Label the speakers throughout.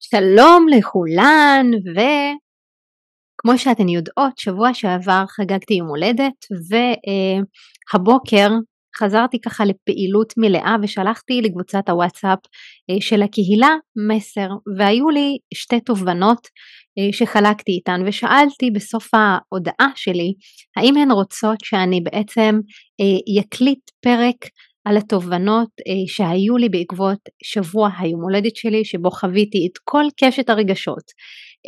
Speaker 1: שלום לכולן וכמו שאתן יודעות שבוע שעבר חגגתי יום הולדת והבוקר חזרתי ככה לפעילות מלאה ושלחתי לקבוצת הוואטסאפ אה, של הקהילה מסר והיו לי שתי תובנות אה, שחלקתי איתן ושאלתי בסוף ההודעה שלי האם הן רוצות שאני בעצם יקליט אה, פרק על התובנות אה, שהיו לי בעקבות שבוע היום הולדת שלי שבו חוויתי את כל קשת הרגשות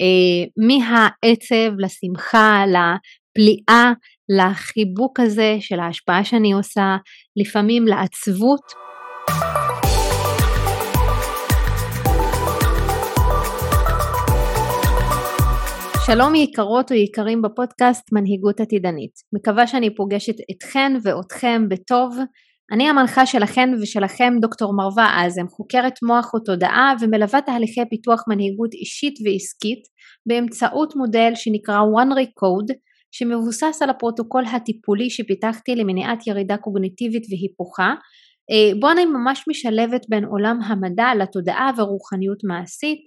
Speaker 1: אה, מהעצב לשמחה לפליאה לחיבוק הזה של ההשפעה שאני עושה לפעמים לעצבות שלום יקרות או יקרים בפודקאסט מנהיגות עתידנית. מקווה שאני פוגשת אתכן ואותכם בטוב אני המנחה שלכן ושלכם דוקטור מרווה אזם, חוקרת מוח ותודעה ומלווה תהליכי פיתוח מנהיגות אישית ועסקית באמצעות מודל שנקרא one recode שמבוסס על הפרוטוקול הטיפולי שפיתחתי למניעת ירידה קוגניטיבית והיפוכה. אה, בו אני ממש משלבת בין עולם המדע לתודעה ורוחניות מעשית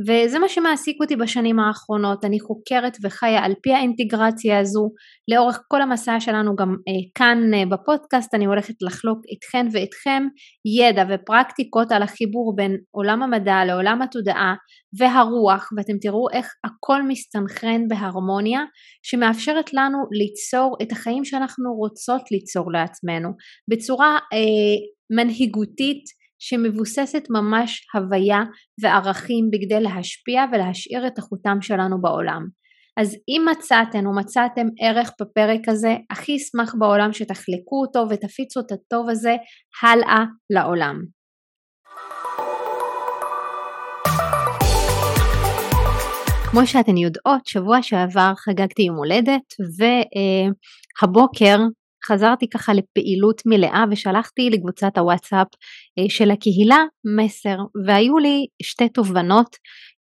Speaker 1: וזה מה שמעסיק אותי בשנים האחרונות, אני חוקרת וחיה על פי האינטגרציה הזו. לאורך כל המסע שלנו גם אה, כאן אה, בפודקאסט אני הולכת לחלוק איתכן ואיתכם ידע ופרקטיקות על החיבור בין עולם המדע לעולם התודעה והרוח ואתם תראו איך הכל מסתנכרן בהרמוניה שמאפשרת לנו ליצור את החיים שאנחנו רוצות ליצור לעצמנו. בצורה אה, מנהיגותית שמבוססת ממש הוויה וערכים בכדי להשפיע ולהשאיר את החותם שלנו בעולם. אז אם מצאתן או מצאתם ערך בפרק הזה, הכי אשמח בעולם שתחלקו אותו ותפיצו את הטוב הזה הלאה לעולם. כמו שאתן יודעות, שבוע שעבר חגגתי יום הולדת והבוקר חזרתי ככה לפעילות מלאה ושלחתי לקבוצת הוואטסאפ אה, של הקהילה מסר והיו לי שתי תובנות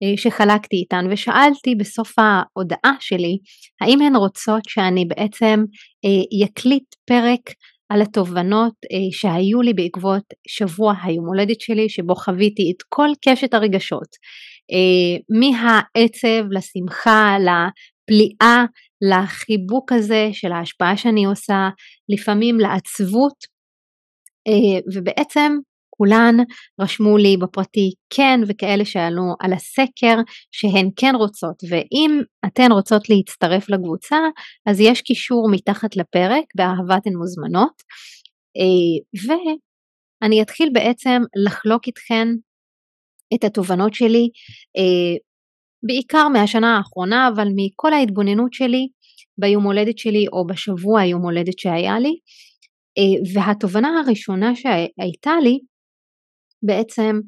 Speaker 1: אה, שחלקתי איתן ושאלתי בסוף ההודעה שלי האם הן רוצות שאני בעצם אה, יקליט פרק על התובנות שהיו לי בעקבות שבוע היום הולדת שלי שבו חוויתי את כל קשת הרגשות מהעצב לשמחה לפליאה לחיבוק הזה של ההשפעה שאני עושה, לפעמים לעצבות, אה, ובעצם כולן רשמו לי בפרטי כן וכאלה שעלו על הסקר שהן כן רוצות ואם אתן רוצות להצטרף לקבוצה אז יש קישור מתחת לפרק באהבת הן מוזמנות אה, ואני אתחיל בעצם לחלוק איתכן את התובנות שלי אה, בעיקר מהשנה האחרונה אבל מכל ההתבוננות שלי ביום הולדת שלי או בשבוע היום הולדת שהיה לי אה, והתובנה הראשונה שהייתה לי בעצם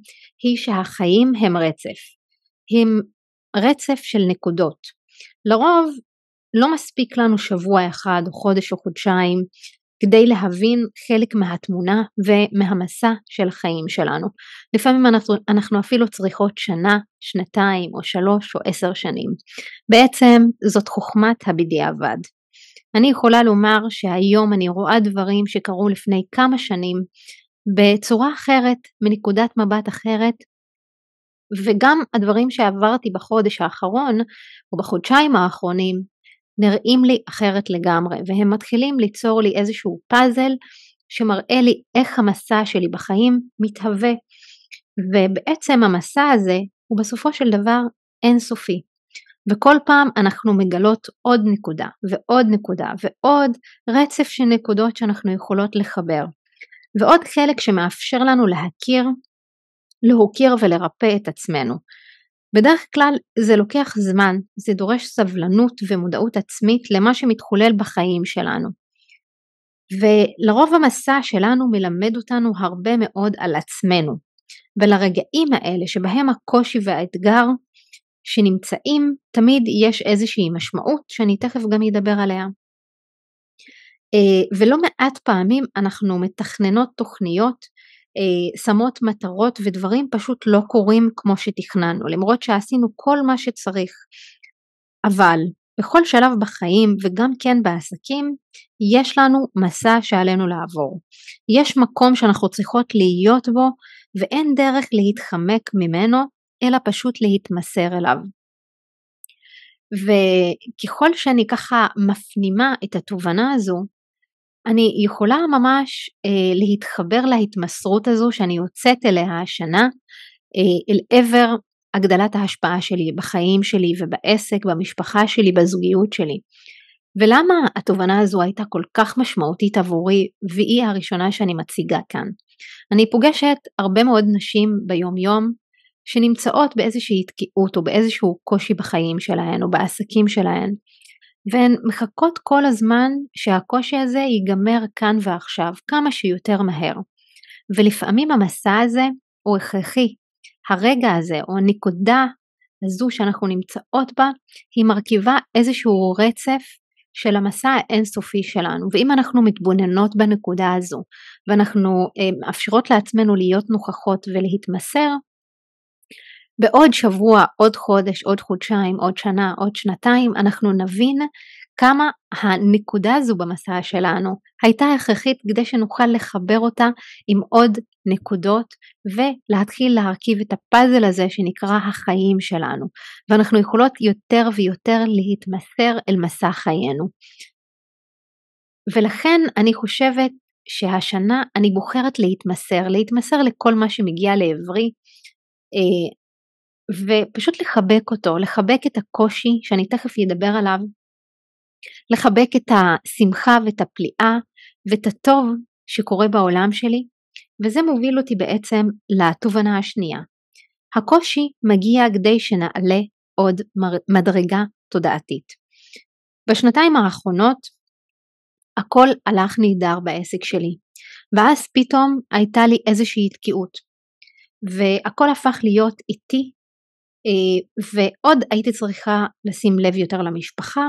Speaker 1: היא שהחיים הם רצף, הם רצף של נקודות. לרוב לא מספיק לנו שבוע אחד או חודש או חודשיים כדי להבין חלק מהתמונה ומהמסע של החיים שלנו. לפעמים אנחנו, אנחנו אפילו צריכות שנה, שנתיים או שלוש או עשר שנים. בעצם זאת חוכמת הבדיעבד. אני יכולה לומר שהיום אני רואה דברים שקרו לפני כמה שנים בצורה אחרת, מנקודת מבט אחרת, וגם הדברים שעברתי בחודש האחרון או בחודשיים האחרונים נראים לי אחרת לגמרי והם מתחילים ליצור לי איזשהו פאזל שמראה לי איך המסע שלי בחיים מתהווה. ובעצם המסע הזה הוא בסופו של דבר אינסופי. וכל פעם אנחנו מגלות עוד נקודה ועוד נקודה ועוד רצף של נקודות שאנחנו יכולות לחבר. ועוד חלק שמאפשר לנו להכיר, להוקיר ולרפא את עצמנו בדרך כלל זה לוקח זמן, זה דורש סבלנות ומודעות עצמית למה שמתחולל בחיים שלנו. ולרוב המסע שלנו מלמד אותנו הרבה מאוד על עצמנו, ולרגעים האלה שבהם הקושי והאתגר שנמצאים תמיד יש איזושהי משמעות שאני תכף גם אדבר עליה. אה, ולא מעט פעמים אנחנו מתכננות תוכניות שמות מטרות ודברים פשוט לא קורים כמו שתכננו למרות שעשינו כל מה שצריך אבל בכל שלב בחיים וגם כן בעסקים יש לנו מסע שעלינו לעבור יש מקום שאנחנו צריכות להיות בו ואין דרך להתחמק ממנו אלא פשוט להתמסר אליו. וככל שאני ככה מפנימה את התובנה הזו, אני יכולה ממש אה, להתחבר להתמסרות הזו שאני יוצאת אליה השנה אה, אל עבר הגדלת ההשפעה שלי בחיים שלי ובעסק, במשפחה שלי, בזוגיות שלי. ולמה התובנה הזו הייתה כל כך משמעותית עבורי והיא הראשונה שאני מציגה כאן? אני פוגשת הרבה מאוד נשים ביום יום שנמצאות באיזושהי תקיעות או באיזשהו קושי בחיים שלהן או בעסקים שלהן והן מחכות כל הזמן שהקושי הזה ייגמר כאן ועכשיו כמה שיותר מהר. ולפעמים המסע הזה הוא הכרחי. הרגע הזה או הנקודה הזו שאנחנו נמצאות בה היא מרכיבה איזשהו רצף של המסע האינסופי שלנו. ואם אנחנו מתבוננות בנקודה הזו ואנחנו אה, מאפשרות לעצמנו להיות נוכחות ולהתמסר בעוד שבוע, עוד חודש, עוד חודשיים, עוד שנה, עוד שנתיים, אנחנו נבין כמה הנקודה הזו במסע שלנו הייתה הכרחית כדי שנוכל לחבר אותה עם עוד נקודות ולהתחיל להרכיב את הפאזל הזה שנקרא החיים שלנו ואנחנו יכולות יותר ויותר להתמסר אל מסע חיינו. ולכן אני חושבת שהשנה אני בוחרת להתמסר, להתמסר לכל מה שמגיע לעברי אה, ופשוט לחבק אותו, לחבק את הקושי שאני תכף אדבר עליו, לחבק את השמחה ואת הפליאה ואת הטוב שקורה בעולם שלי, וזה מוביל אותי בעצם לתובנה השנייה. הקושי מגיע כדי שנעלה עוד מדרגה תודעתית. בשנתיים האחרונות הכל הלך נהדר בעסק שלי, ואז פתאום הייתה לי איזושהי תקיעות, והכל הפך להיות איטי, ועוד הייתי צריכה לשים לב יותר למשפחה,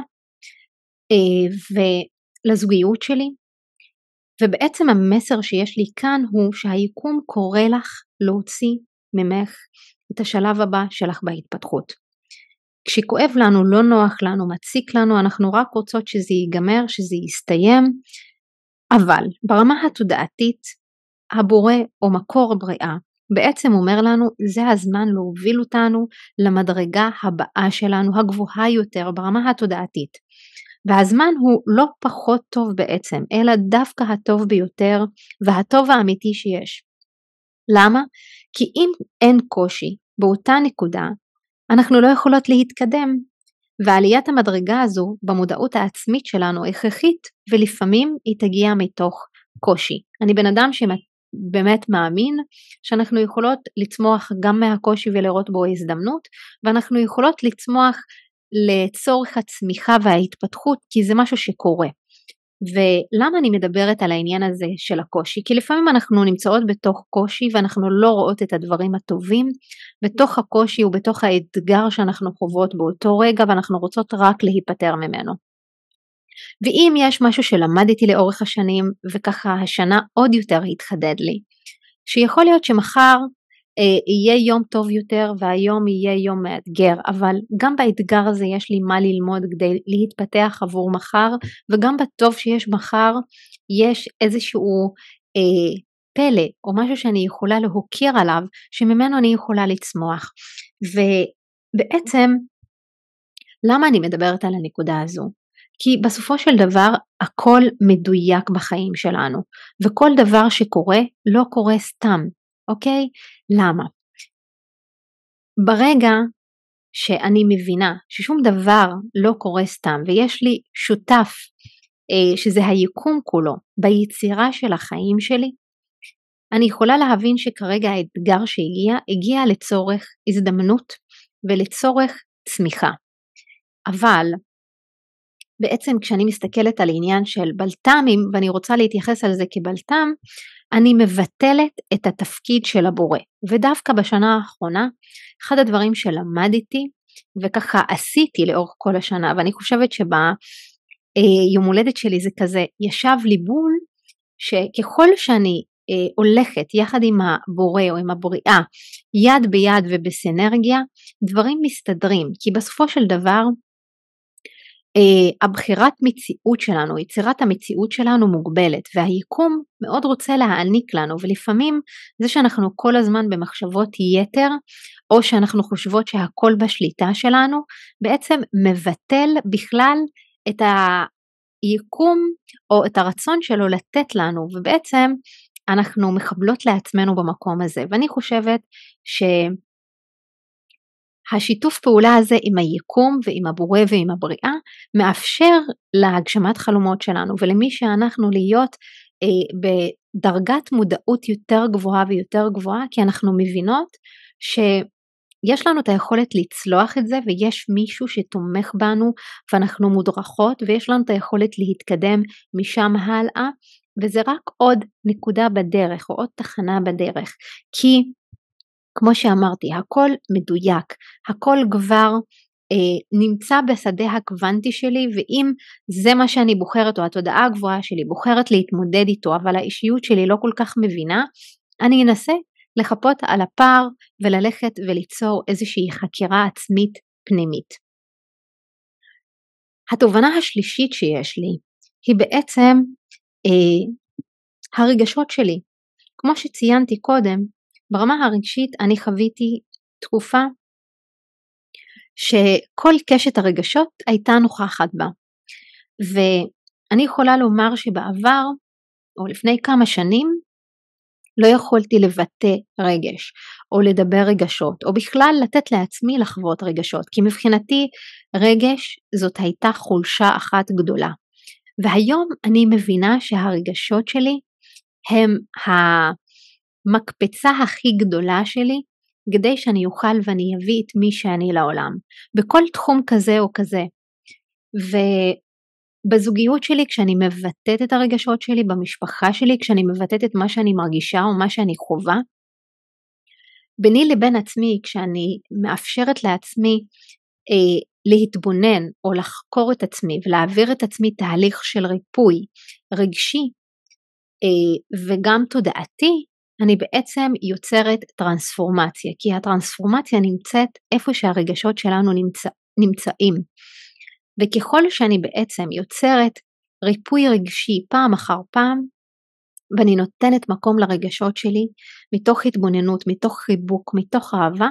Speaker 1: אה, ולזוגיות שלי, ובעצם המסר שיש לי כאן הוא שהיקום קורא לך להוציא ממך את השלב הבא שלך בהתפתחות. כשכואב לנו, לא נוח לנו, מציק לנו, אנחנו רק רוצות שזה ייגמר, שזה יסתיים, אבל ברמה התודעתית, הבורא או מקור בריאה בעצם אומר לנו זה הזמן להוביל אותנו למדרגה הבאה שלנו, הגבוהה יותר ברמה התודעתית. והזמן הוא לא פחות טוב בעצם, אלא דווקא הטוב ביותר והטוב האמיתי שיש. למה? כי אם אין קושי באותה נקודה, אנחנו לא יכולות להתקדם, ועליית המדרגה הזו במודעות העצמית שלנו הכרחית, ולפעמים היא תגיע מתוך קושי. אני בן אדם שבאמת מאמין שאנחנו יכולות לצמוח גם מהקושי ולראות בו הזדמנות, ואנחנו יכולות לצמוח לצורך הצמיחה וההתפתחות כי זה משהו שקורה. ולמה אני מדברת על העניין הזה של הקושי? כי לפעמים אנחנו נמצאות בתוך קושי ואנחנו לא רואות את הדברים הטובים בתוך הקושי ובתוך האתגר שאנחנו חוות באותו רגע ואנחנו רוצות רק להיפטר ממנו. ואם יש משהו שלמדתי לאורך השנים וככה השנה עוד יותר התחדד לי, שיכול להיות שמחר אה, יהיה יום טוב יותר והיום יהיה יום מאתגר, אבל גם באתגר הזה יש לי מה ללמוד כדי להתפתח עבור מחר, וגם בטוב שיש מחר יש איזשהו אה, פלא או משהו שאני יכולה להוקיר עליו, שממנו אני יכולה לצמוח. ובעצם, למה אני מדברת על הנקודה הזו? כי בסופו של דבר הכל מדויק בחיים שלנו, וכל דבר שקורה לא קורה סתם, אוקיי? למה? ברגע שאני מבינה ששום דבר לא קורה סתם ויש לי שותף אה, שזה היקום כולו ביצירה של החיים שלי, אני יכולה להבין שכרגע האתגר שהגיע, הגיע לצורך הזדמנות ולצורך צמיחה. אבל בעצם כשאני מסתכלת על עניין של בלת"מים, ואני רוצה להתייחס על זה כבלת"ם, אני מבטלת את התפקיד של הבורא. ודווקא בשנה האחרונה, אחד הדברים שלמדתי, וככה עשיתי לאורך כל השנה, ואני חושבת שביום הולדת שלי זה כזה, ישב לי בול, שככל שאני אה, הולכת יחד עם הבורא או עם הבריאה, יד ביד ובסנרגיה, דברים מסתדרים, כי בסופו של דבר, אה, הבחירת מציאות שלנו, יצירת המציאות שלנו מוגבלת והיקום מאוד רוצה להעניק לנו ולפעמים זה שאנחנו כל הזמן במחשבות יתר או שאנחנו חושבות שהכל בשליטה שלנו בעצם מבטל בכלל את היקום או את הרצון שלו לתת לנו ובעצם אנחנו מחבלות לעצמנו במקום הזה. ואני חושבת ש... השיתוף פעולה הזה עם היקום ועם הבורא ועם הבריאה מאפשר להגשמת חלומות שלנו ולמי שאנחנו להיות אה, בדרגת מודעות יותר גבוהה ויותר גבוהה כי אנחנו מבינות שיש לנו את היכולת לצלוח את זה ויש מישהו שתומך בנו ואנחנו מודרכות ויש לנו את היכולת להתקדם משם הלאה וזה רק עוד נקודה בדרך או עוד תחנה בדרך כי כמו שאמרתי, הכל מדויק, הכל כבר אה, נמצא בשדה הקוונטי שלי ואם זה מה שאני בוחרת או התודעה הגבוהה שלי בוחרת להתמודד איתו אבל האישיות שלי לא כל כך מבינה, אני אנסה לחפות על הפער וללכת וליצור איזושהי חקירה עצמית פנימית. התובנה השלישית שיש לי היא בעצם אה, הרגשות שלי. כמו שציינתי קודם, ברמה הרגשית אני חוויתי תקופה שכל קשת הרגשות הייתה נוכחת בה. ואני יכולה לומר שבעבר, או לפני כמה שנים, לא יכולתי לבטא רגש, או לדבר רגשות, או בכלל לתת לעצמי לחוות רגשות, כי מבחינתי רגש זאת הייתה חולשה אחת גדולה. והיום אני מבינה שהרגשות שלי הם המקפצה הכי גדולה שלי כדי שאני אוכל ואני אביא את מי שאני לעולם, בכל תחום כזה או כזה. ובזוגיות שלי כשאני מבטאת את הרגשות שלי, במשפחה שלי כשאני מבטאת את מה שאני מרגישה או מה שאני חווה, ביני לבין עצמי כשאני מאפשרת לעצמי אה, להתבונן או לחקור את עצמי ולהעביר את עצמי תהליך של ריפוי רגשי אה, וגם תודעתי, אני בעצם יוצרת טרנספורמציה, כי הטרנספורמציה נמצאת איפה שהרגשות שלנו נמצא, נמצאים. וככל שאני בעצם יוצרת ריפוי רגשי פעם אחר פעם, ואני נותנת מקום לרגשות שלי מתוך התבוננות, מתוך חיבוק, מתוך אהבה,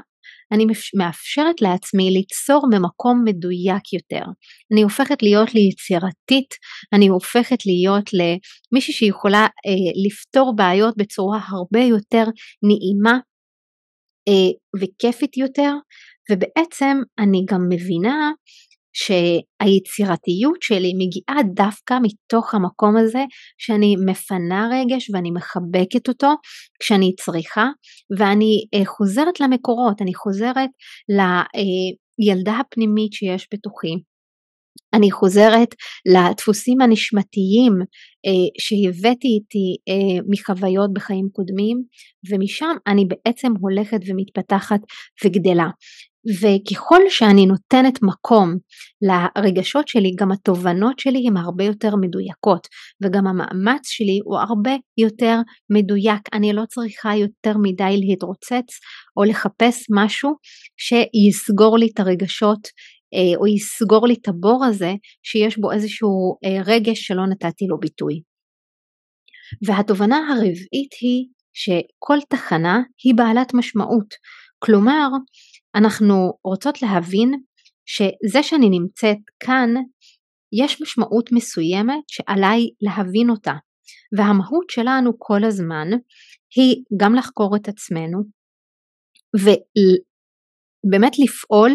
Speaker 1: אני מאפשרת לעצמי ליצור ממקום מדויק יותר. אני הופכת להיות ליצירתית, אני הופכת להיות למישהי שיכולה אה, לפתור בעיות בצורה הרבה יותר נעימה אה, וכיפית יותר, ובעצם אני גם מבינה שהיצירתיות שלי מגיעה דווקא מתוך המקום הזה שאני מפנה רגש ואני מחבקת אותו כשאני צריכה ואני אה, חוזרת למקורות, אני חוזרת לילדה הפנימית שיש בתוכי. אני חוזרת לדפוסים הנשמתיים אה, שהבאתי איתי אה, מחוויות בחיים קודמים ומשם אני בעצם הולכת ומתפתחת וגדלה. וככל שאני נותנת מקום לרגשות שלי, גם התובנות שלי הן הרבה יותר מדויקות, וגם המאמץ שלי הוא הרבה יותר מדויק. אני לא צריכה יותר מדי להתרוצץ או לחפש משהו שיסגור לי את הרגשות אה, או יסגור לי את הבור הזה שיש בו איזשהו אה, רגש שלא נתתי לו ביטוי. והתובנה הרביעית היא שכל תחנה היא בעלת משמעות. כלומר, אנחנו רוצות להבין שזה שאני נמצאת כאן, יש משמעות מסוימת שעליי להבין אותה. והמהות שלנו כל הזמן היא גם לחקור את עצמנו ובאמת לפעול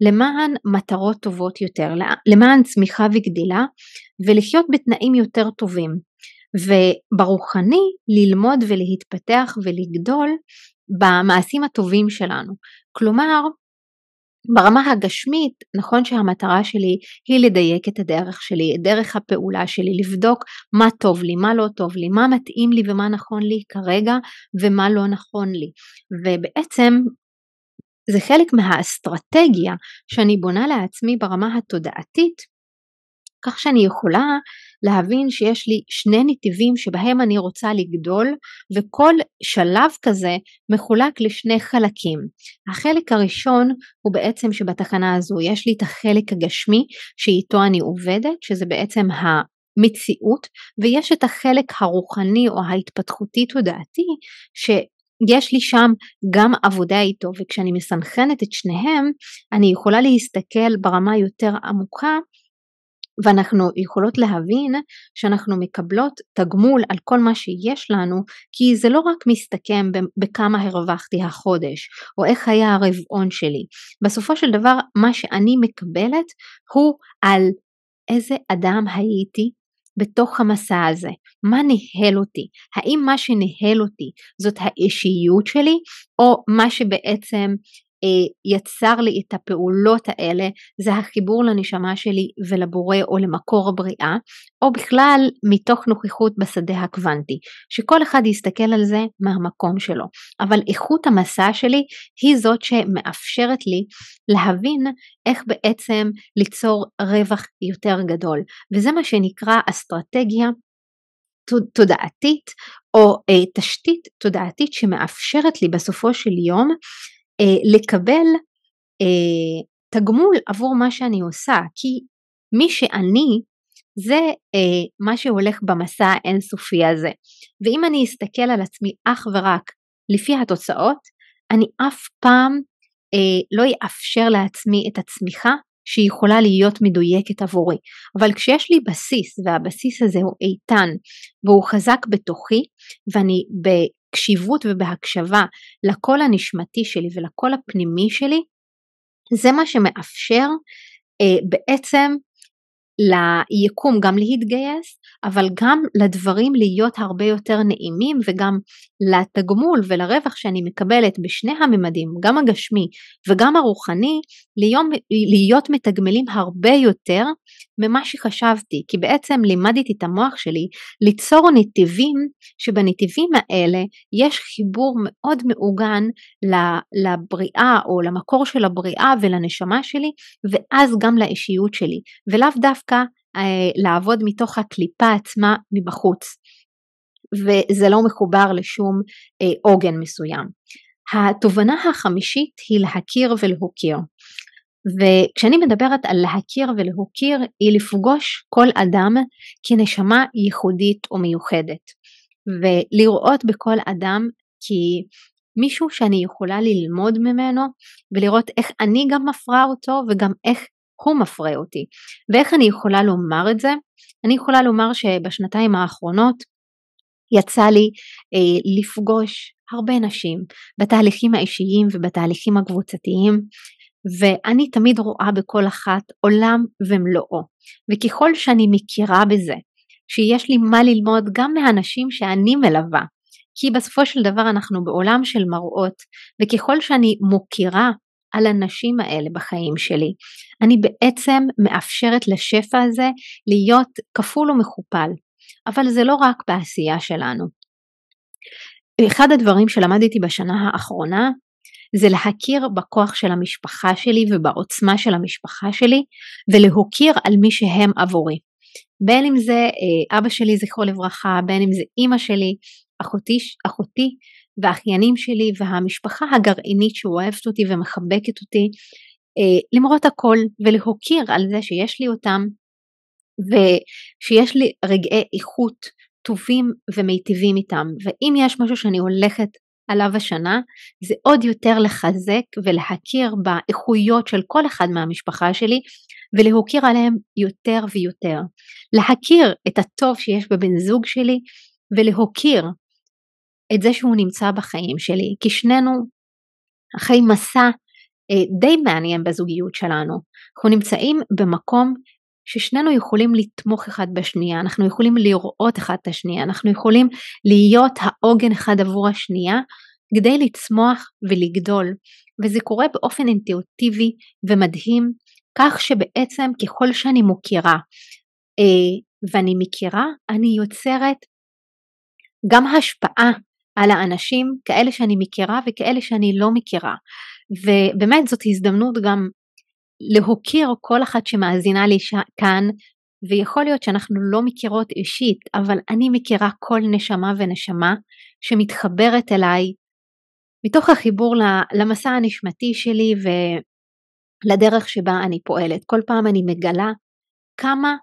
Speaker 1: למען מטרות טובות יותר, למען צמיחה וגדילה ולחיות בתנאים יותר טובים. וברוחני ללמוד ולהתפתח ולגדול במעשים הטובים שלנו. כלומר, ברמה הגשמית, נכון שהמטרה שלי היא לדייק את הדרך שלי, את דרך הפעולה שלי, לבדוק מה טוב לי, מה לא טוב לי, מה מתאים לי ומה נכון לי כרגע ומה לא נכון לי. ובעצם זה חלק מהאסטרטגיה שאני בונה לעצמי ברמה התודעתית כך שאני יכולה להבין שיש לי שני נתיבים שבהם אני רוצה לגדול וכל שלב כזה מחולק לשני חלקים. החלק הראשון הוא בעצם שבתחנה הזו יש לי את החלק הגשמי שאיתו אני עובדת שזה בעצם המציאות ויש את החלק הרוחני או ההתפתחותי תודעתי יש לי שם גם עבודה איתו וכשאני מסנכנת את שניהם אני יכולה להסתכל ברמה יותר עמוקה ואנחנו יכולות להבין שאנחנו מקבלות תגמול על כל מה שיש לנו כי זה לא רק מסתכם בכמה הרווחתי החודש או איך היה הרבעון שלי בסופו של דבר מה שאני מקבלת הוא על איזה אדם הייתי בתוך המסע הזה? מה ניהל אותי? האם מה שניהל אותי זאת האישיות שלי או מה שבעצם יצר לי את הפעולות האלה זה החיבור לנשמה שלי ולבורא או למקור הבריאה או בכלל מתוך נוכחות בשדה הקוונטי שכל אחד יסתכל על זה מהמקום שלו. אבל איכות המסע שלי היא זאת שמאפשרת לי להבין איך בעצם ליצור רווח יותר גדול. וזה מה שנקרא אסטרטגיה תודעתית או אה, תשתית תודעתית שמאפשרת לי בסופו של יום אה, לקבל אה, תגמול עבור מה שאני עושה, כי מי שאני זה אה, מה שהולך במסע האינסופי הזה. ואם אני אסתכל על עצמי אך ורק לפי התוצאות, אני אף פעם אה, לא אאפשר לעצמי את הצמיחה שיכולה להיות מדויקת עבורי. אבל כשיש לי בסיס והבסיס הזה הוא איתן והוא חזק בתוכי ואני בקשיבות ובהקשבה לקול הנשמתי שלי ולקול הפנימי שלי, זה מה שמאפשר אה, בעצם ליקום גם להתגייס, אבל גם לדברים להיות הרבה יותר נעימים וגם לתגמול ולרווח שאני מקבלת בשני הממדים, גם הגשמי וגם הרוחני, ליום, להיות מתגמלים הרבה יותר ממה שחשבתי, כי בעצם לימדתי את המוח שלי ליצור נתיבים שבנתיבים האלה יש חיבור מאוד מעוגן לבריאה או למקור של הבריאה ולנשמה שלי ואז גם לאישיות שלי ולאו דווקא אה, לעבוד מתוך הקליפה עצמה מבחוץ וזה לא מחובר לשום אה, עוגן מסוים. התובנה החמישית היא להכיר ולהוקיר. וכשאני מדברת על להכיר ולהוקיר היא לפגוש כל אדם כנשמה ייחודית ומיוחדת ולראות בכל אדם כמישהו שאני יכולה ללמוד ממנו ולראות איך אני גם מפרה אותו וגם איך הוא מפרה אותי ואיך אני יכולה לומר את זה? אני יכולה לומר שבשנתיים האחרונות יצא לי אה, לפגוש הרבה נשים בתהליכים האישיים ובתהליכים הקבוצתיים ואני תמיד רואה בכל אחת עולם ומלואו. וככל שאני מכירה בזה שיש לי מה ללמוד גם מהאנשים שאני מלווה כי בסופו של דבר אנחנו בעולם של מראות וככל שאני מוקירה על הנשים האלה בחיים שלי אני בעצם מאפשרת לשפע הזה להיות כפול ומכופל אבל זה לא רק בעשייה שלנו. אחד הדברים שלמדתי בשנה האחרונה זה להכיר בכוח של המשפחה שלי ובעוצמה של המשפחה שלי ולהוקיר על מי שהם עבורי. בין אם זה אה, אבא שלי זכרו לברכה, בין אם זה אימא שלי, אחותי, אחותי והאחיינים שלי והמשפחה הגרעינית שאוהבת אותי ומחבקת אותי, אה, למרות הכל ולהוקיר על זה שיש לי אותם ושיש לי רגעי איכות טובים ומיטיבים איתם ואם יש משהו שאני הולכת עליו השנה זה עוד יותר לחזק ולהכיר באיכויות של כל אחד מהמשפחה שלי ולהוקיר עליהם יותר ויותר. להכיר את הטוב שיש בבן זוג שלי ולהוקיר את זה שהוא נמצא בחיים שלי כי שנינו אחרי מסע אה, די מעניין בזוגיות שלנו. אנחנו נמצאים במקום ששנינו יכולים לתמוך אחד בשנייה, אנחנו יכולים לראות אחד את השנייה, אנחנו יכולים להיות העוגן אחד עבור השנייה כדי לצמוח ולגדול, וזה קורה באופן אינטואיטיבי ומדהים, כך שבעצם ככל שאני מוכירה אה, ואני מכירה, אני יוצרת גם השפעה על האנשים, כאלה שאני מכירה וכאלה שאני לא מכירה. ובאמת זאת הזדמנות גם להוקיר כל אחת שמאזינה לי כאן ויכול להיות שאנחנו לא מכירות אישית, אבל אני מכירה כל נשמה ונשמה שמתחברת אליי מתוך החיבור למסע הנשמתי שלי ולדרך שבה אני פועלת. כל פעם אני מגלה כמה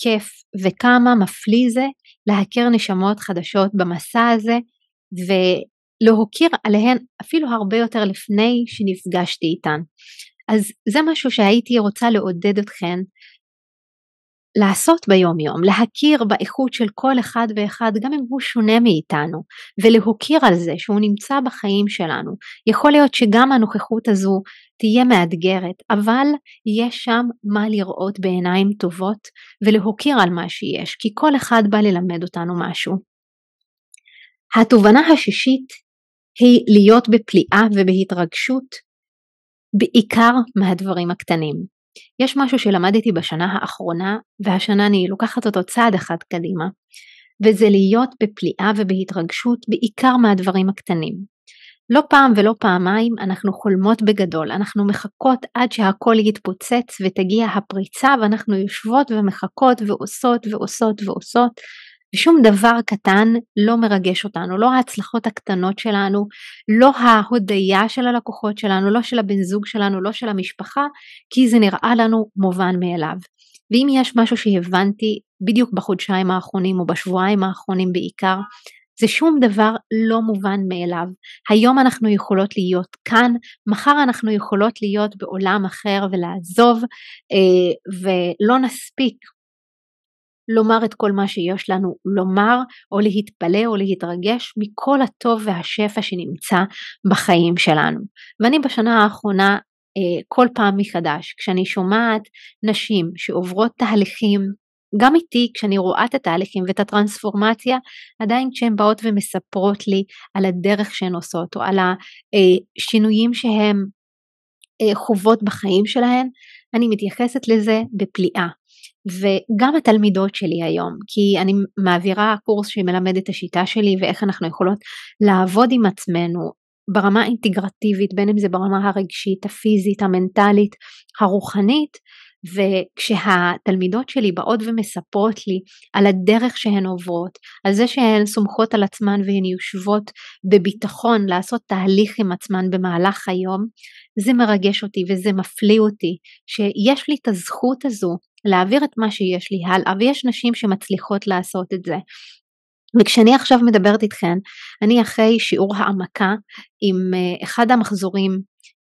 Speaker 1: כיף וכמה מפליא זה להכיר נשמות חדשות במסע הזה ולהוקיר עליהן אפילו הרבה יותר לפני שנפגשתי איתן. אז זה משהו שהייתי רוצה לעודד אתכן לעשות ביום יום, להכיר באיכות של כל אחד ואחד גם אם הוא שונה מאיתנו ולהוקיר על זה שהוא נמצא בחיים שלנו. יכול להיות שגם הנוכחות הזו תהיה מאתגרת אבל יש שם מה לראות בעיניים טובות ולהוקיר על מה שיש כי כל אחד בא ללמד אותנו משהו. התובנה השישית היא להיות בפליאה ובהתרגשות בעיקר מהדברים הקטנים. יש משהו שלמדתי בשנה האחרונה והשנה אני לוקחת אותו צעד אחד קדימה וזה להיות בפליאה ובהתרגשות בעיקר מהדברים הקטנים. לא פעם ולא פעמיים אנחנו חולמות בגדול, אנחנו מחכות עד שהכל יתפוצץ ותגיע הפריצה ואנחנו יושבות ומחכות ועושות ועושות ועושות ושום דבר קטן לא מרגש אותנו, לא ההצלחות הקטנות שלנו, לא ההודיה של הלקוחות שלנו, לא של הבן זוג שלנו, לא של המשפחה, כי זה נראה לנו מובן מאליו. ואם יש משהו שהבנתי בדיוק בחודשיים האחרונים או בשבועיים האחרונים בעיקר, זה שום דבר לא מובן מאליו. היום אנחנו יכולות להיות כאן, מחר אנחנו יכולות להיות בעולם אחר ולעזוב אה, ולא נספיק לומר את כל מה שיש לנו לומר, או להתפלא או להתרגש מכל הטוב והשפע שנמצא בחיים שלנו. ואני בשנה האחרונה אה, כל פעם מחדש, כשאני שומעת נשים שעוברות תהליכים, גם איתי כשאני רואה את התהליכים ואת הטרנספורמציה, עדיין כשהן באות ומספרות לי על הדרך שהן עושות או על השינויים שהן אה, חוות בחיים שלהן, אני מתייחסת לזה בפליאה. וגם התלמידות שלי היום, כי אני מעבירה קורס שמלמד את השיטה שלי ואיך אנחנו יכולות לעבוד עם עצמנו ברמה האינטגרטיבית, בין אם זה ברמה הרגשית, הפיזית, המנטלית, הרוחנית, וכשהתלמידות שלי באות ומספרות לי על הדרך שהן עוברות, על זה שהן סומכות על עצמן והן יושבות בביטחון לעשות תהליך עם עצמן במהלך היום, זה מרגש אותי וזה מפליא אותי שיש לי את הזכות הזו להעביר את מה שיש לי הלאה ויש נשים שמצליחות לעשות את זה. וכשאני עכשיו מדברת איתכן, אני אחרי שיעור העמקה עם אה, אחד המחזורים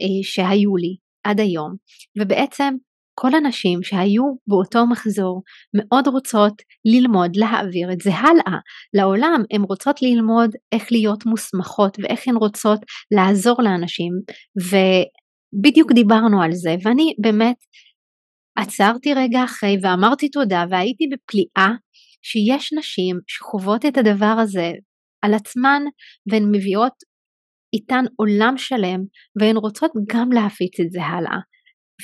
Speaker 1: אה, שהיו לי עד היום, ובעצם כל הנשים שהיו באותו מחזור מאוד רוצות ללמוד להעביר את זה הלאה לעולם, הן רוצות ללמוד איך להיות מוסמכות ואיך הן רוצות לעזור לאנשים ובדיוק דיברנו על זה ואני באמת עצרתי רגע אחרי ואמרתי תודה והייתי בפליאה שיש נשים שחוות את הדבר הזה על עצמן והן מביאות איתן עולם שלם והן רוצות גם להפיץ את זה הלאה.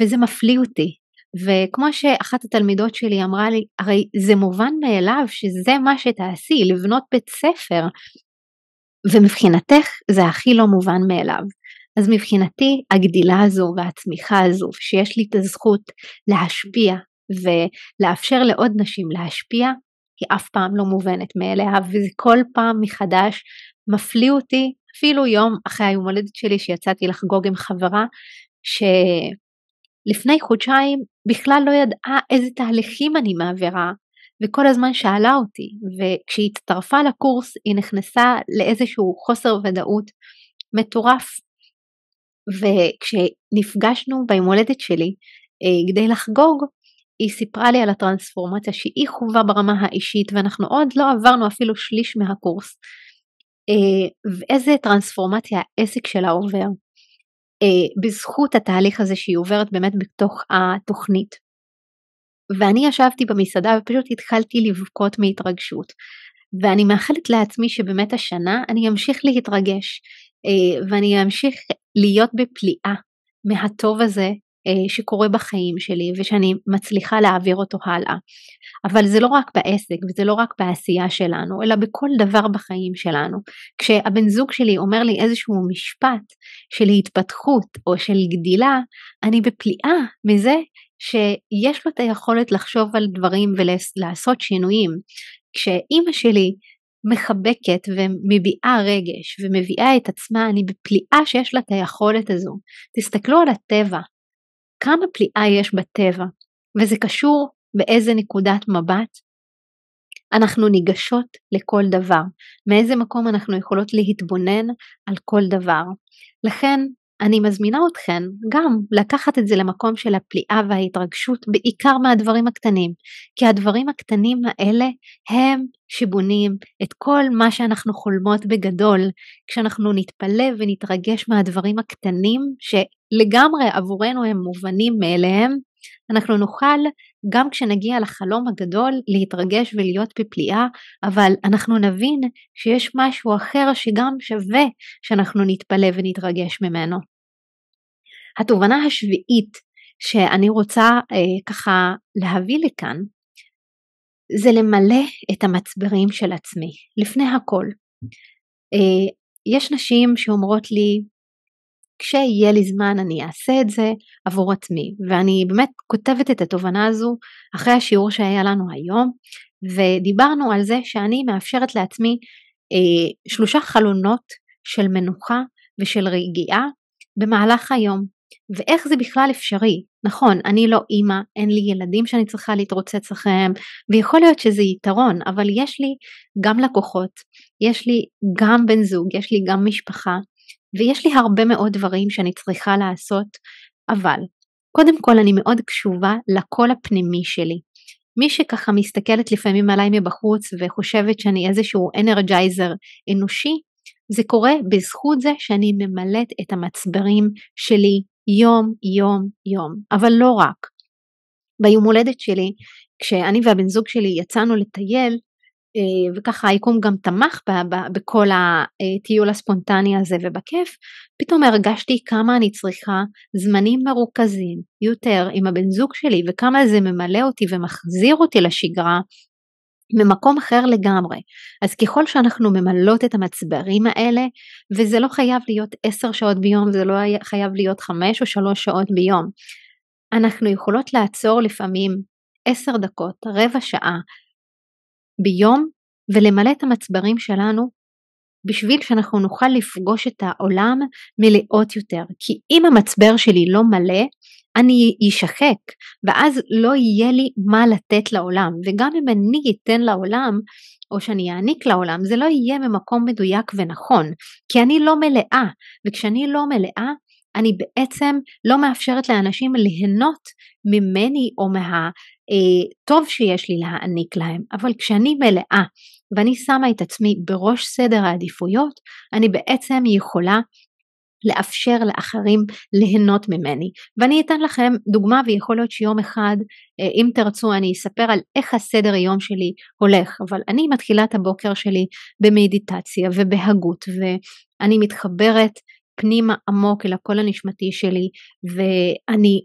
Speaker 1: וזה מפליא אותי. וכמו שאחת התלמידות שלי אמרה לי הרי זה מובן מאליו שזה מה שתעשי לבנות בית ספר. ומבחינתך זה הכי לא מובן מאליו אז מבחינתי הגדילה הזו והצמיחה הזו שיש לי את הזכות להשפיע ולאפשר לעוד נשים להשפיע היא אף פעם לא מובנת מאליה וזה כל פעם מחדש מפליא אותי אפילו יום אחרי היום הולדת שלי שיצאתי לחגוג עם חברה שלפני חודשיים בכלל לא ידעה איזה תהליכים אני מעבירה וכל הזמן שאלה אותי וכשהיא הצטרפה לקורס היא נכנסה לאיזשהו חוסר ודאות מטורף וכשנפגשנו ביום הולדת שלי אה, כדי לחגוג, היא סיפרה לי על הטרנספורמציה שהיא חווה ברמה האישית ואנחנו עוד לא עברנו אפילו שליש מהקורס. אה, ואיזה טרנספורמציה העסק שלה עובר אה, בזכות התהליך הזה שהיא עוברת באמת בתוך התוכנית. ואני ישבתי במסעדה ופשוט התחלתי לבכות מהתרגשות. ואני מאחלת לעצמי שבאמת השנה אני אמשיך להתרגש ואני אמשיך להיות בפליאה מהטוב הזה אה, שקורה בחיים שלי ושאני מצליחה להעביר אותו הלאה. אבל זה לא רק בעסק וזה לא רק בעשייה שלנו, אלא בכל דבר בחיים שלנו. כשהבן זוג שלי אומר לי איזשהו משפט של התפתחות או של גדילה, אני בפליאה מזה שיש לו את היכולת לחשוב על דברים ולעשות שינויים. כשאימא שלי מחבקת ומביעה רגש ומביאה את עצמה, אני בפליאה שיש לה את היכולת הזו. תסתכלו על הטבע, כמה פליאה יש בטבע, וזה קשור באיזה נקודת מבט אנחנו ניגשות לכל דבר, מאיזה מקום אנחנו יכולות להתבונן על כל דבר. לכן אני מזמינה אתכן גם לקחת את זה למקום של הפליאה וההתרגשות בעיקר מהדברים הקטנים, כי הדברים הקטנים האלה הם שבונים את כל מה שאנחנו חולמות בגדול, כשאנחנו נתפלא ונתרגש מהדברים הקטנים שלגמרי עבורנו הם מובנים מאליהם, אנחנו נוכל גם כשנגיע לחלום הגדול להתרגש ולהיות בפליאה, אבל אנחנו נבין שיש משהו אחר שגם שווה שאנחנו נתפלא ונתרגש ממנו. התובנה השביעית שאני רוצה אה, ככה להביא לכאן, זה למלא את המצברים של עצמי, לפני הכל. אה, יש נשים שאומרות לי, כשיהיה לי זמן אני אעשה את זה עבור עצמי, ואני באמת כותבת את התובנה הזו אחרי השיעור שהיה לנו היום, ודיברנו על זה שאני מאפשרת לעצמי אה, שלושה חלונות של מנוחה ושל רגיעה במהלך היום. ואיך זה בכלל אפשרי? נכון, אני לא אימא, אין לי ילדים שאני צריכה להתרוצץ אחריהם, ויכול להיות שזה יתרון, אבל יש לי גם לקוחות, יש לי גם בן זוג, יש לי גם משפחה, ויש לי הרבה מאוד דברים שאני צריכה לעשות, אבל קודם כל אני מאוד קשובה לקול הפנימי שלי. מי שככה מסתכלת לפעמים עליי מבחוץ וחושבת שאני איזשהו אנרג'ייזר אנושי, זה קורה בזכות זה שאני ממלאת את המצברים שלי יום יום יום, אבל לא רק. ביום הולדת שלי, כשאני והבן זוג שלי יצאנו לטייל, אה, וככה היקום גם תמך בכל הטיול הספונטני הזה ובכיף, פתאום הרגשתי כמה אני צריכה זמנים מרוכזים יותר עם הבן זוג שלי וכמה זה ממלא אותי ומחזיר אותי לשגרה ממקום אחר לגמרי. אז ככל שאנחנו ממלאות את המצברים האלה, וזה לא חייב להיות עשר שעות ביום, זה לא חייב להיות חמש או שלוש שעות ביום, אנחנו יכולות לעצור לפעמים עשר דקות, רבע שעה, ביום ולמלא את המצברים שלנו בשביל שאנחנו נוכל לפגוש את העולם מלאות יותר. כי אם המצבר שלי לא מלא, אני אשחק, ואז לא יהיה לי מה לתת לעולם. וגם אם אני אתן לעולם, או שאני אעניק לעולם, זה לא יהיה ממקום מדויק ונכון, כי אני לא מלאה, וכשאני לא מלאה, אני בעצם לא מאפשרת לאנשים ליהנות ממני או מהטוב אה, שיש לי להעניק להם, אבל כשאני מלאה ואני שמה את עצמי בראש סדר העדיפויות, אני בעצם יכולה לאפשר לאחרים ליהנות ממני. ואני אתן לכם דוגמה ויכול להיות שיום אחד, אה, אם תרצו, אני אספר על איך הסדר יום שלי הולך, אבל אני מתחילה את הבוקר שלי במדיטציה ובהגות, ואני מתחברת פנימה עמוק אל הקול הנשמתי שלי, ואני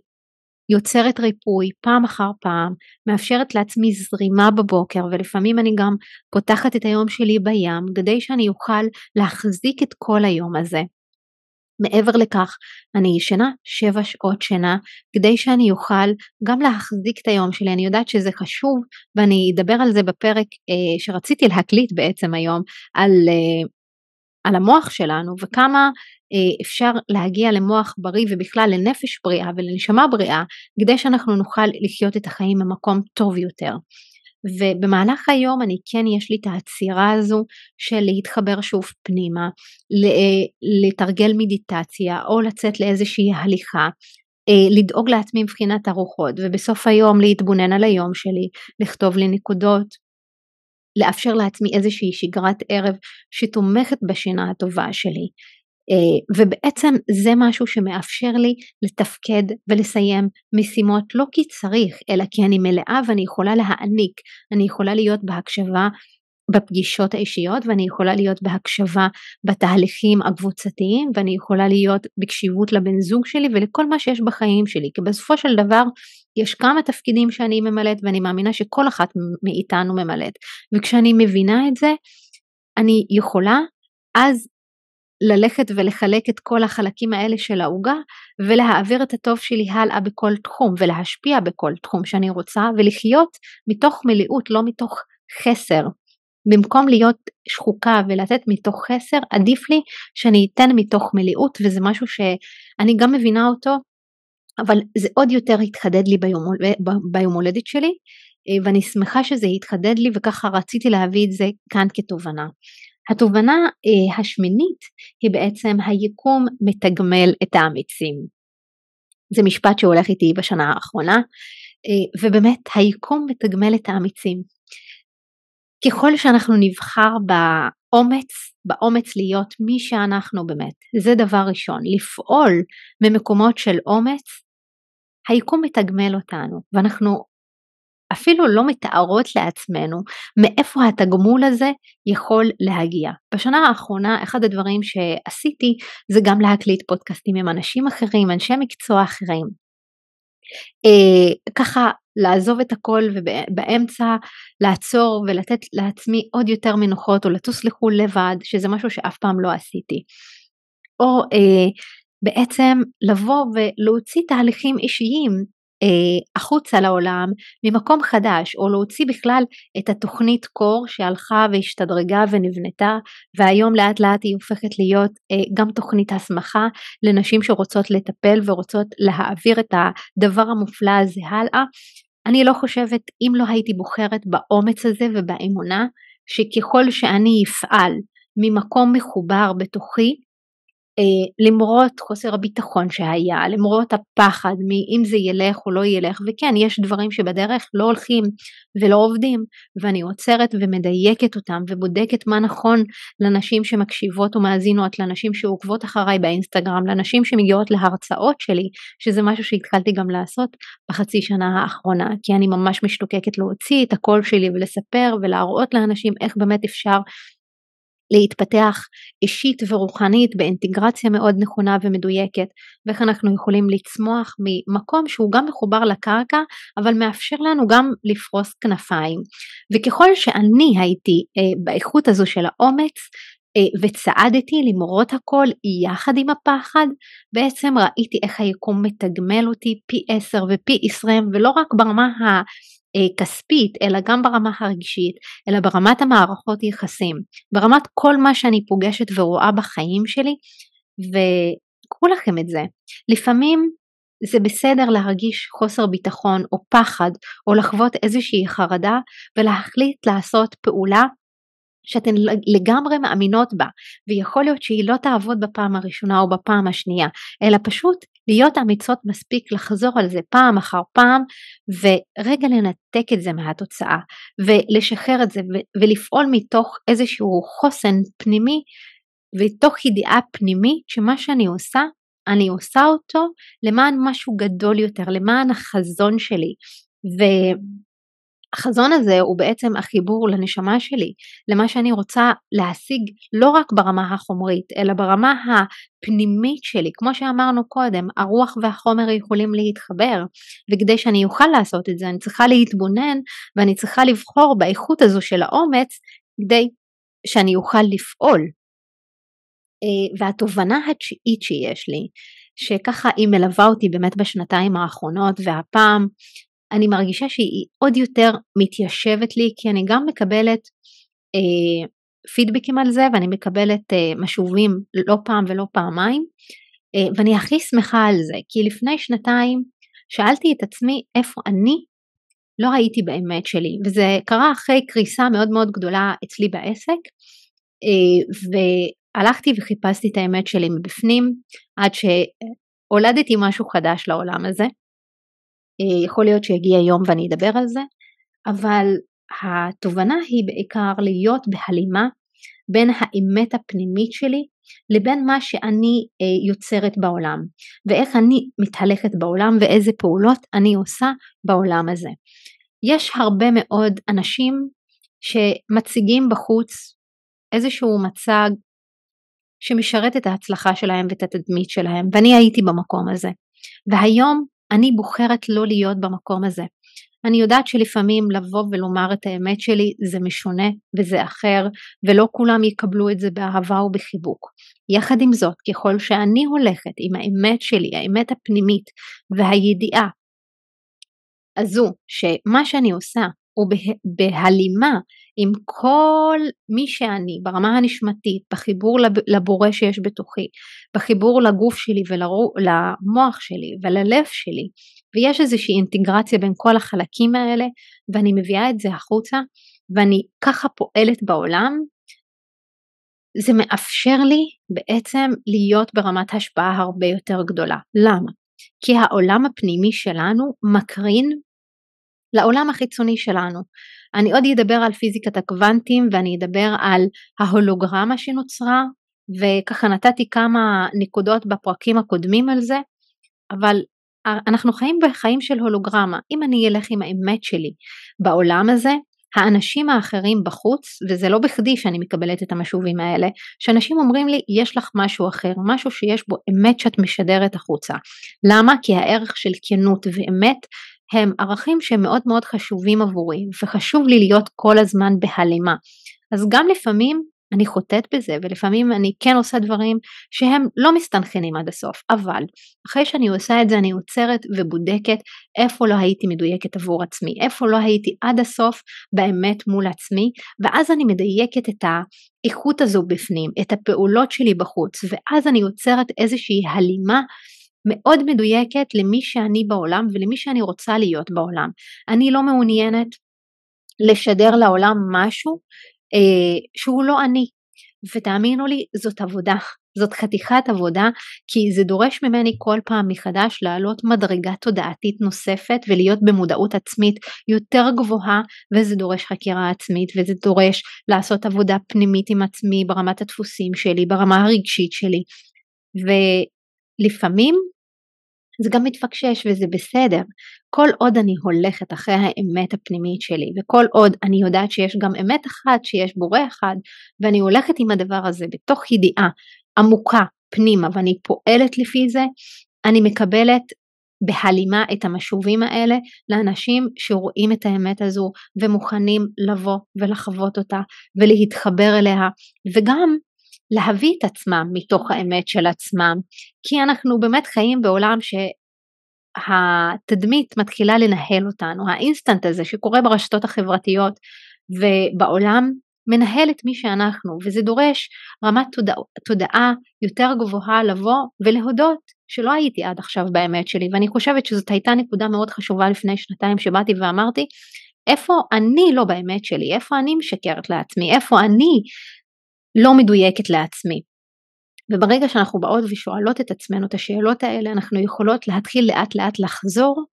Speaker 1: יוצרת ריפוי פעם אחר פעם, מאפשרת לעצמי זרימה בבוקר ולפעמים אני גם פותחת את היום שלי בים כדי שאני אוכל להחזיק את כל היום הזה. מעבר לכך, אני ישנה שבע שעות שינה כדי שאני אוכל גם להחזיק את היום שלי. אני יודעת שזה חשוב ואני אדבר על זה בפרק אה, שרציתי להקליט בעצם היום על, אה, על המוח שלנו וכמה אה, אפשר להגיע למוח בריא ובכלל לנפש בריאה ולנשמה בריאה כדי שאנחנו נוכל לחיות את החיים במקום טוב יותר. ובמהלך היום אני כן יש לי את העצירה הזו של להתחבר שוב פנימה, אה, לתרגל מדיטציה או לצאת לאיזושהי הליכה, אה, לדאוג לעצמי מבחינת הרוחות ובסוף היום להתבונן על היום שלי, לכתוב לי נקודות, לאפשר לעצמי איזושהי שגרת ערב שתומכת בשינה הטובה שלי. אה, ובעצם זה משהו שמאפשר לי לתפקד ולסיים משימות לא כי צריך אלא כי אני מלאה ואני יכולה להעניק, אני יכולה להיות בהקשבה בפגישות האישיות ואני יכולה להיות בהקשבה בתהליכים הקבוצתיים ואני יכולה להיות בקשיבות לבן זוג שלי ולכל מה שיש בחיים שלי. כי בסופו של דבר יש כמה תפקידים שאני ממלאת ואני מאמינה שכל אחת מאיתנו ממלאת. וכשאני מבינה את זה אני יכולה אז ללכת ולחלק את כל החלקים האלה של העוגה ולהעביר את הטוב שלי הלאה בכל תחום ולהשפיע בכל תחום שאני רוצה ולחיות מתוך מלאות לא מתוך חסר. במקום להיות שחוקה ולתת מתוך חסר עדיף לי שאני אתן מתוך מלאות וזה משהו שאני גם מבינה אותו אבל זה עוד יותר התחדד לי ביום, ביום הולדת שלי ואני שמחה שזה התחדד לי וככה רציתי להביא את זה כאן כתובנה. התובנה אה, השמינית היא בעצם היקום מתגמל את האמיצים. זה משפט שהולך איתי בשנה האחרונה אה, ובאמת היקום מתגמל את האמיצים. ככל שאנחנו נבחר באומץ, באומץ להיות מי שאנחנו באמת, זה דבר ראשון, לפעול ממקומות של אומץ, היקום מתגמל אותנו ואנחנו אפילו לא מתארות לעצמנו מאיפה התגמול הזה יכול להגיע. בשנה האחרונה אחד הדברים שעשיתי זה גם להקליט פודקאסטים עם אנשים אחרים, אנשי מקצוע אחרים. אה, ככה לעזוב את הכל ובאמצע לעצור ולתת לעצמי עוד יותר מנוחות או לטוס לחו"ל לבד שזה משהו שאף פעם לא עשיתי. או אה, בעצם לבוא ולהוציא תהליכים אישיים החוצה לעולם ממקום חדש או להוציא בכלל את התוכנית קור שהלכה והשתדרגה ונבנתה והיום לאט לאט היא הופכת להיות אה, גם תוכנית הסמכה לנשים שרוצות לטפל ורוצות להעביר את הדבר המופלא הזה הלאה. אני לא חושבת אם לא הייתי בוחרת באומץ הזה ובאמונה שככל שאני אפעל ממקום מחובר בתוכי אה, למרות חוסר הביטחון שהיה, למרות הפחד מאם זה ילך או לא ילך, וכן יש דברים שבדרך לא הולכים ולא עובדים, ואני עוצרת ומדייקת אותם ובודקת מה נכון לנשים שמקשיבות ומאזינות, לנשים שעוקבות אחריי באינסטגרם, לנשים שמגיעות להרצאות שלי, שזה משהו שהתחלתי גם לעשות בחצי שנה האחרונה, כי אני ממש משתוקקת להוציא את הקול שלי ולספר ולהראות לאנשים איך באמת אפשר להתפתח אישית ורוחנית באינטגרציה מאוד נכונה ומדויקת ואיך אנחנו יכולים לצמוח ממקום שהוא גם מחובר לקרקע אבל מאפשר לנו גם לפרוס כנפיים. וככל שאני הייתי אה, באיכות הזו של האומץ אה, וצעדתי למרות הכל יחד עם הפחד בעצם ראיתי איך היקום מתגמל אותי פי עשר ופי עשרים ולא רק ברמה ה... כספית אלא גם ברמה הרגשית אלא ברמת המערכות יחסים. ברמת כל מה שאני פוגשת ורואה בחיים שלי וקחו לכם את זה. לפעמים זה בסדר להרגיש חוסר ביטחון או פחד או לחוות איזושהי חרדה ולהחליט לעשות פעולה שאתן לגמרי מאמינות בה. ויכול להיות שהיא לא תעבוד בפעם הראשונה או בפעם השנייה אלא פשוט להיות אמיצות מספיק לחזור על זה פעם אחר פעם ורגע לנתק את זה מהתוצאה ולשחרר את זה ולפעול מתוך איזשהו חוסן פנימי ותוך ידיעה פנימית שמה שאני עושה אני עושה אותו למען משהו גדול יותר למען החזון שלי. ו... החזון הזה הוא בעצם החיבור לנשמה שלי, למה שאני רוצה להשיג לא רק ברמה החומרית, אלא ברמה הפנימית שלי. כמו שאמרנו קודם, הרוח והחומר יכולים להתחבר, וכדי שאני אוכל לעשות את זה אני צריכה להתבונן ואני צריכה לבחור באיכות הזו של האומץ כדי שאני אוכל לפעול. אה, והתובנה התשיעית שיש לי, שככה היא מלווה אותי באמת בשנתיים האחרונות והפעם אני מרגישה שהיא עוד יותר מתיישבת לי כי אני גם מקבלת אה, פידבקים על זה ואני מקבלת אה, משובים לא פעם ולא פעמיים אה, ואני הכי שמחה על זה כי לפני שנתיים שאלתי את עצמי איפה אני לא הייתי באמת שלי וזה קרה אחרי קריסה מאוד מאוד גדולה אצלי בעסק אה, והלכתי וחיפשתי את האמת שלי מבפנים עד שהולדתי משהו חדש לעולם הזה יכול להיות שיגיע יום ואני אדבר על זה, אבל התובנה היא בעיקר להיות בהלימה בין האמת הפנימית שלי לבין מה שאני אה, יוצרת בעולם ואיך אני מתהלכת בעולם ואיזה פעולות אני עושה בעולם הזה. יש הרבה מאוד אנשים שמציגים בחוץ איזשהו מצג שמשרת את ההצלחה שלהם ואת התדמית שלהם ואני הייתי במקום הזה והיום אני בוחרת לא להיות במקום הזה. אני יודעת שלפעמים לבוא ולומר את האמת שלי זה משונה וזה אחר, ולא כולם יקבלו את זה באהבה ובחיבוק. יחד עם זאת, ככל שאני הולכת עם האמת שלי, האמת הפנימית והידיעה הזו שמה שאני עושה הוא בהלימה עם כל מי שאני ברמה הנשמתית, בחיבור לבורא שיש בתוכי, בחיבור לגוף שלי ולמוח שלי וללב שלי, ויש איזושהי אינטגרציה בין כל החלקים האלה, ואני מביאה את זה החוצה, ואני ככה פועלת בעולם, זה מאפשר לי בעצם להיות ברמת השפעה הרבה יותר גדולה. למה? כי העולם הפנימי שלנו מקרין לעולם החיצוני שלנו. אני עוד אדבר על פיזיקת הקוונטים ואני אדבר על ההולוגרמה שנוצרה וככה נתתי כמה נקודות בפרקים הקודמים על זה, אבל אנחנו חיים בחיים של הולוגרמה. אם אני אלך עם האמת שלי בעולם הזה, האנשים האחרים בחוץ, וזה לא בכדי שאני מקבלת את המשובים האלה, שאנשים אומרים לי יש לך משהו אחר, משהו שיש בו אמת שאת משדרת החוצה. למה? כי הערך של כנות ואמת הם ערכים שהם מאוד חשובים עבורי וחשוב לי להיות כל הזמן בהלימה. אז גם לפעמים אני חוטאת בזה ולפעמים אני כן עושה דברים שהם לא מסתנכנים עד הסוף אבל אחרי שאני עושה את זה אני עוצרת ובודקת איפה לא הייתי מדויקת עבור עצמי איפה לא הייתי עד הסוף באמת מול עצמי ואז אני מדייקת את האיכות הזו בפנים את הפעולות שלי בחוץ ואז אני יוצרת איזושהי הלימה מאוד מדויקת למי שאני בעולם ולמי שאני רוצה להיות בעולם. אני לא מעוניינת לשדר לעולם משהו אה, שהוא לא אני. ותאמינו לי, זאת עבודה, זאת חתיכת עבודה, כי זה דורש ממני כל פעם מחדש לעלות מדרגה תודעתית נוספת ולהיות במודעות עצמית יותר גבוהה, וזה דורש חקירה עצמית, וזה דורש לעשות עבודה פנימית עם עצמי ברמת הדפוסים שלי, ברמה הרגשית שלי. ולפעמים זה גם מתפקשש וזה בסדר. כל עוד אני הולכת אחרי האמת הפנימית שלי וכל עוד אני יודעת שיש גם אמת אחת, שיש בורא אחד ואני הולכת עם הדבר הזה בתוך ידיעה עמוקה פנימה ואני פועלת לפי זה, אני מקבלת בהלימה את המשובים האלה לאנשים שרואים את האמת הזו ומוכנים לבוא ולחוות אותה ולהתחבר אליה וגם להביא את עצמם מתוך האמת של עצמם, כי אנחנו באמת חיים בעולם שהתדמית מתחילה לנהל אותנו, האינסטנט הזה שקורה ברשתות החברתיות ובעולם מנהל את מי שאנחנו וזה דורש רמת תודע, תודעה יותר גבוהה לבוא ולהודות שלא הייתי עד עכשיו באמת שלי ואני חושבת שזאת הייתה נקודה מאוד חשובה לפני שנתיים שבאתי ואמרתי איפה אני לא באמת שלי, איפה אני משקרת לעצמי, איפה אני לא מדויקת לעצמי. וברגע שאנחנו באות ושואלות את עצמנו את השאלות האלה, אנחנו יכולות להתחיל לאט לאט לחזור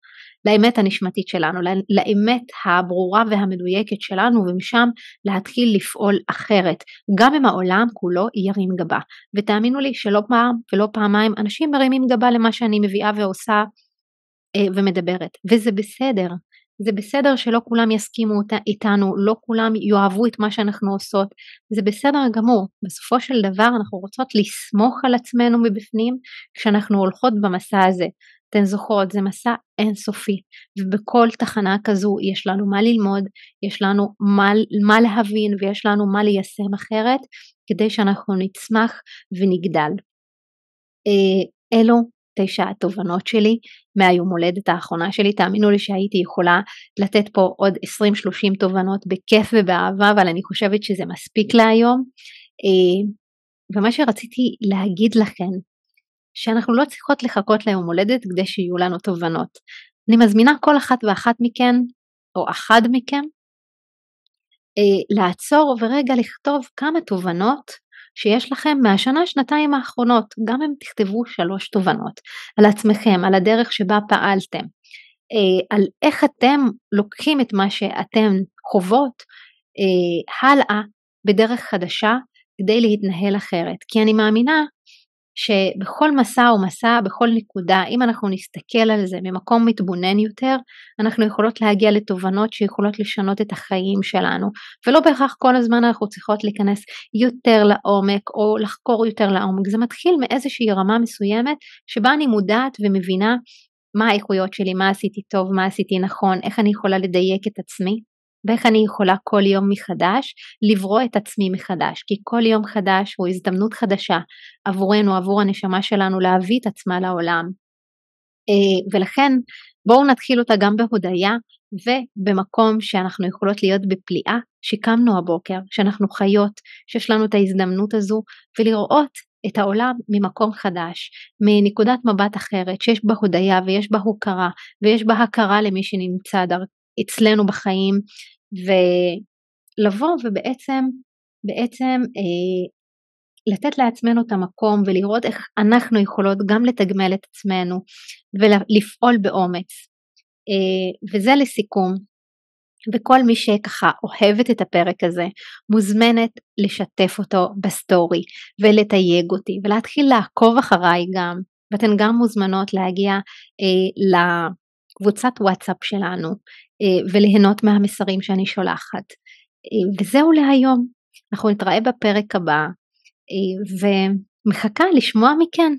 Speaker 1: לאמת הנשמתית שלנו, לאמת הברורה והמדויקת שלנו, ומשם להתחיל לפעול אחרת, גם אם העולם כולו ירים גבה. ותאמינו לי שלא פעם ולא פעמיים אנשים מרימים גבה למה שאני מביאה ועושה אה, ומדברת, וזה בסדר, זה בסדר שלא כולם יסכימו איתנו, לא כולם יאהבו את מה שאנחנו עושות, זה בסדר גמור. בסופו של דבר אנחנו רוצות לסמוך על עצמנו מבפנים כשאנחנו הולכות במסע הזה. אתן זוכרות, זה מסע אינסופי, ובכל תחנה כזו יש לנו מה ללמוד, יש לנו מה, מה להבין ויש לנו מה ליישם אחרת, כדי שאנחנו נצמח ונגדל. אה, אלו תשע התובנות שלי מהיום הולדת האחרונה שלי, תאמינו לי שהייתי יכולה לתת פה עוד 20-30 תובנות בכיף ובאהבה, אבל אני חושבת שזה מספיק להיום. אה, ומה שרציתי להגיד לכם, שאנחנו לא צריכות לחכות ליום הולדת כדי שיהיו לנו תובנות. אני מזמינה כל אחת ואחת מכן, או אחד מכם, אה, לעצור ורגע לכתוב כמה תובנות שיש לכם מהשנה שנתיים האחרונות, גם אם תכתבו שלוש תובנות על עצמכם, על הדרך שבה פעלתם, אה, על איך אתם לוקחים את מה שאתם חוות אה, הלאה בדרך חדשה כדי להתנהל אחרת. כי אני מאמינה שבכל מסע ומסע, בכל נקודה, אם אנחנו נסתכל על זה ממקום מתבונן יותר, אנחנו יכולות להגיע לתובנות שיכולות לשנות את החיים שלנו, ולא בהכרח כל הזמן אנחנו צריכות להיכנס יותר לעומק או לחקור יותר לעומק, זה מתחיל מאיזושהי רמה מסוימת שבה אני מודעת ומבינה מה האיכויות שלי, מה עשיתי טוב, מה עשיתי נכון, איך אני יכולה לדייק את עצמי, ואיך אני יכולה כל יום מחדש לברוא את עצמי מחדש, כי כל יום חדש הוא הזדמנות חדשה עבורנו, עבור הנשמה שלנו להביא את עצמה לעולם. אה, ולכן בואו נתחיל אותה גם בהודיה ובמקום שאנחנו יכולות להיות בפליאה, שקמנו הבוקר, שאנחנו חיות, שיש לנו את ההזדמנות הזו ולראות את העולם ממקום חדש, מנקודת מבט אחרת, שיש בה הודיה ויש בה הוקרה ויש בה הכרה למי שנמצא דר... אצלנו בחיים ולבוא ובעצם בעצם אה, לתת לעצמנו את המקום ולראות איך אנחנו יכולות גם לתגמל את עצמנו ולפעול באומץ. אה, וזה לסיכום, וכל מי שככה אוהבת את הפרק הזה מוזמנת לשתף אותו בסטורי ולתייג אותי ולהתחיל לעקוב אחריי גם ואתן גם מוזמנות להגיע אה, לקבוצת וואטסאפ שלנו אה, וליהנות מהמסרים שאני שולחת. אה, וזהו להיום, אנחנו נתראה בפרק הבא אה, ומחכה לשמוע מכן.